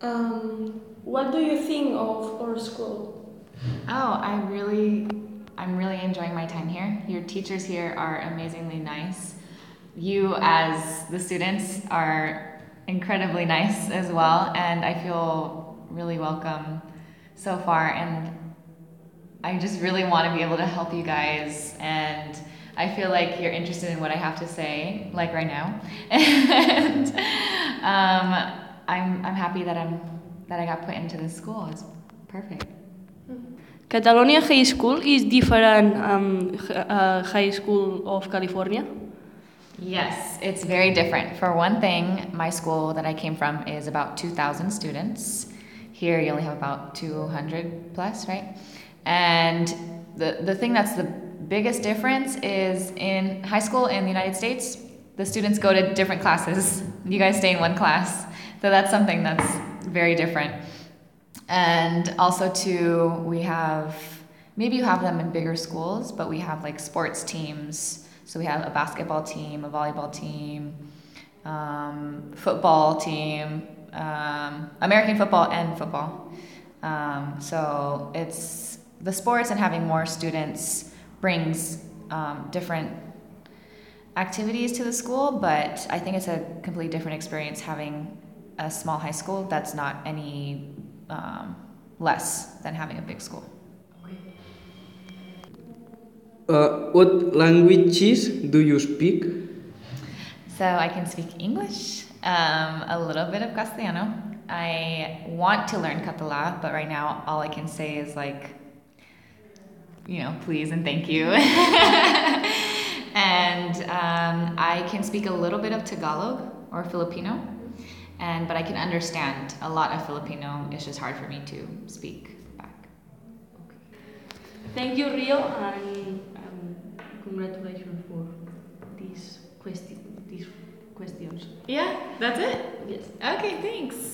Um, what do you think of our school? Oh, I really, I'm really enjoying my time here. Your teachers here are amazingly nice. You, as the students, are incredibly nice as well, and I feel really welcome so far. And I just really want to be able to help you guys, and I feel like you're interested in what I have to say, like right now. and um, I'm, I'm happy that I'm that I got put into this school. It's perfect. Catalonia High School is different um, uh, High School of California. Yes, it's very different. For one thing, my school that I came from is about 2,000 students. Here, you only have about 200 plus, right? And the, the thing that's the biggest difference is in high school in the United States, the students go to different classes. You guys stay in one class. So that's something that's very different. And also, too, we have maybe you have them in bigger schools, but we have like sports teams. So we have a basketball team, a volleyball team, um, football team, um, American football, and football. Um, so it's the sports and having more students brings um, different activities to the school, but I think it's a completely different experience having a small high school that's not any um, less than having a big school. Uh, what languages do you speak? So I can speak English, um, a little bit of Castellano. I want to learn Catalan, but right now all I can say is like, you know, please and thank you. and um, I can speak a little bit of Tagalog or Filipino, and but I can understand a lot of Filipino. It's just hard for me to speak back. Okay. Thank you, Rio, and um, congratulations for these, questi- these questions. Yeah, that's it. Yes. Okay, thanks.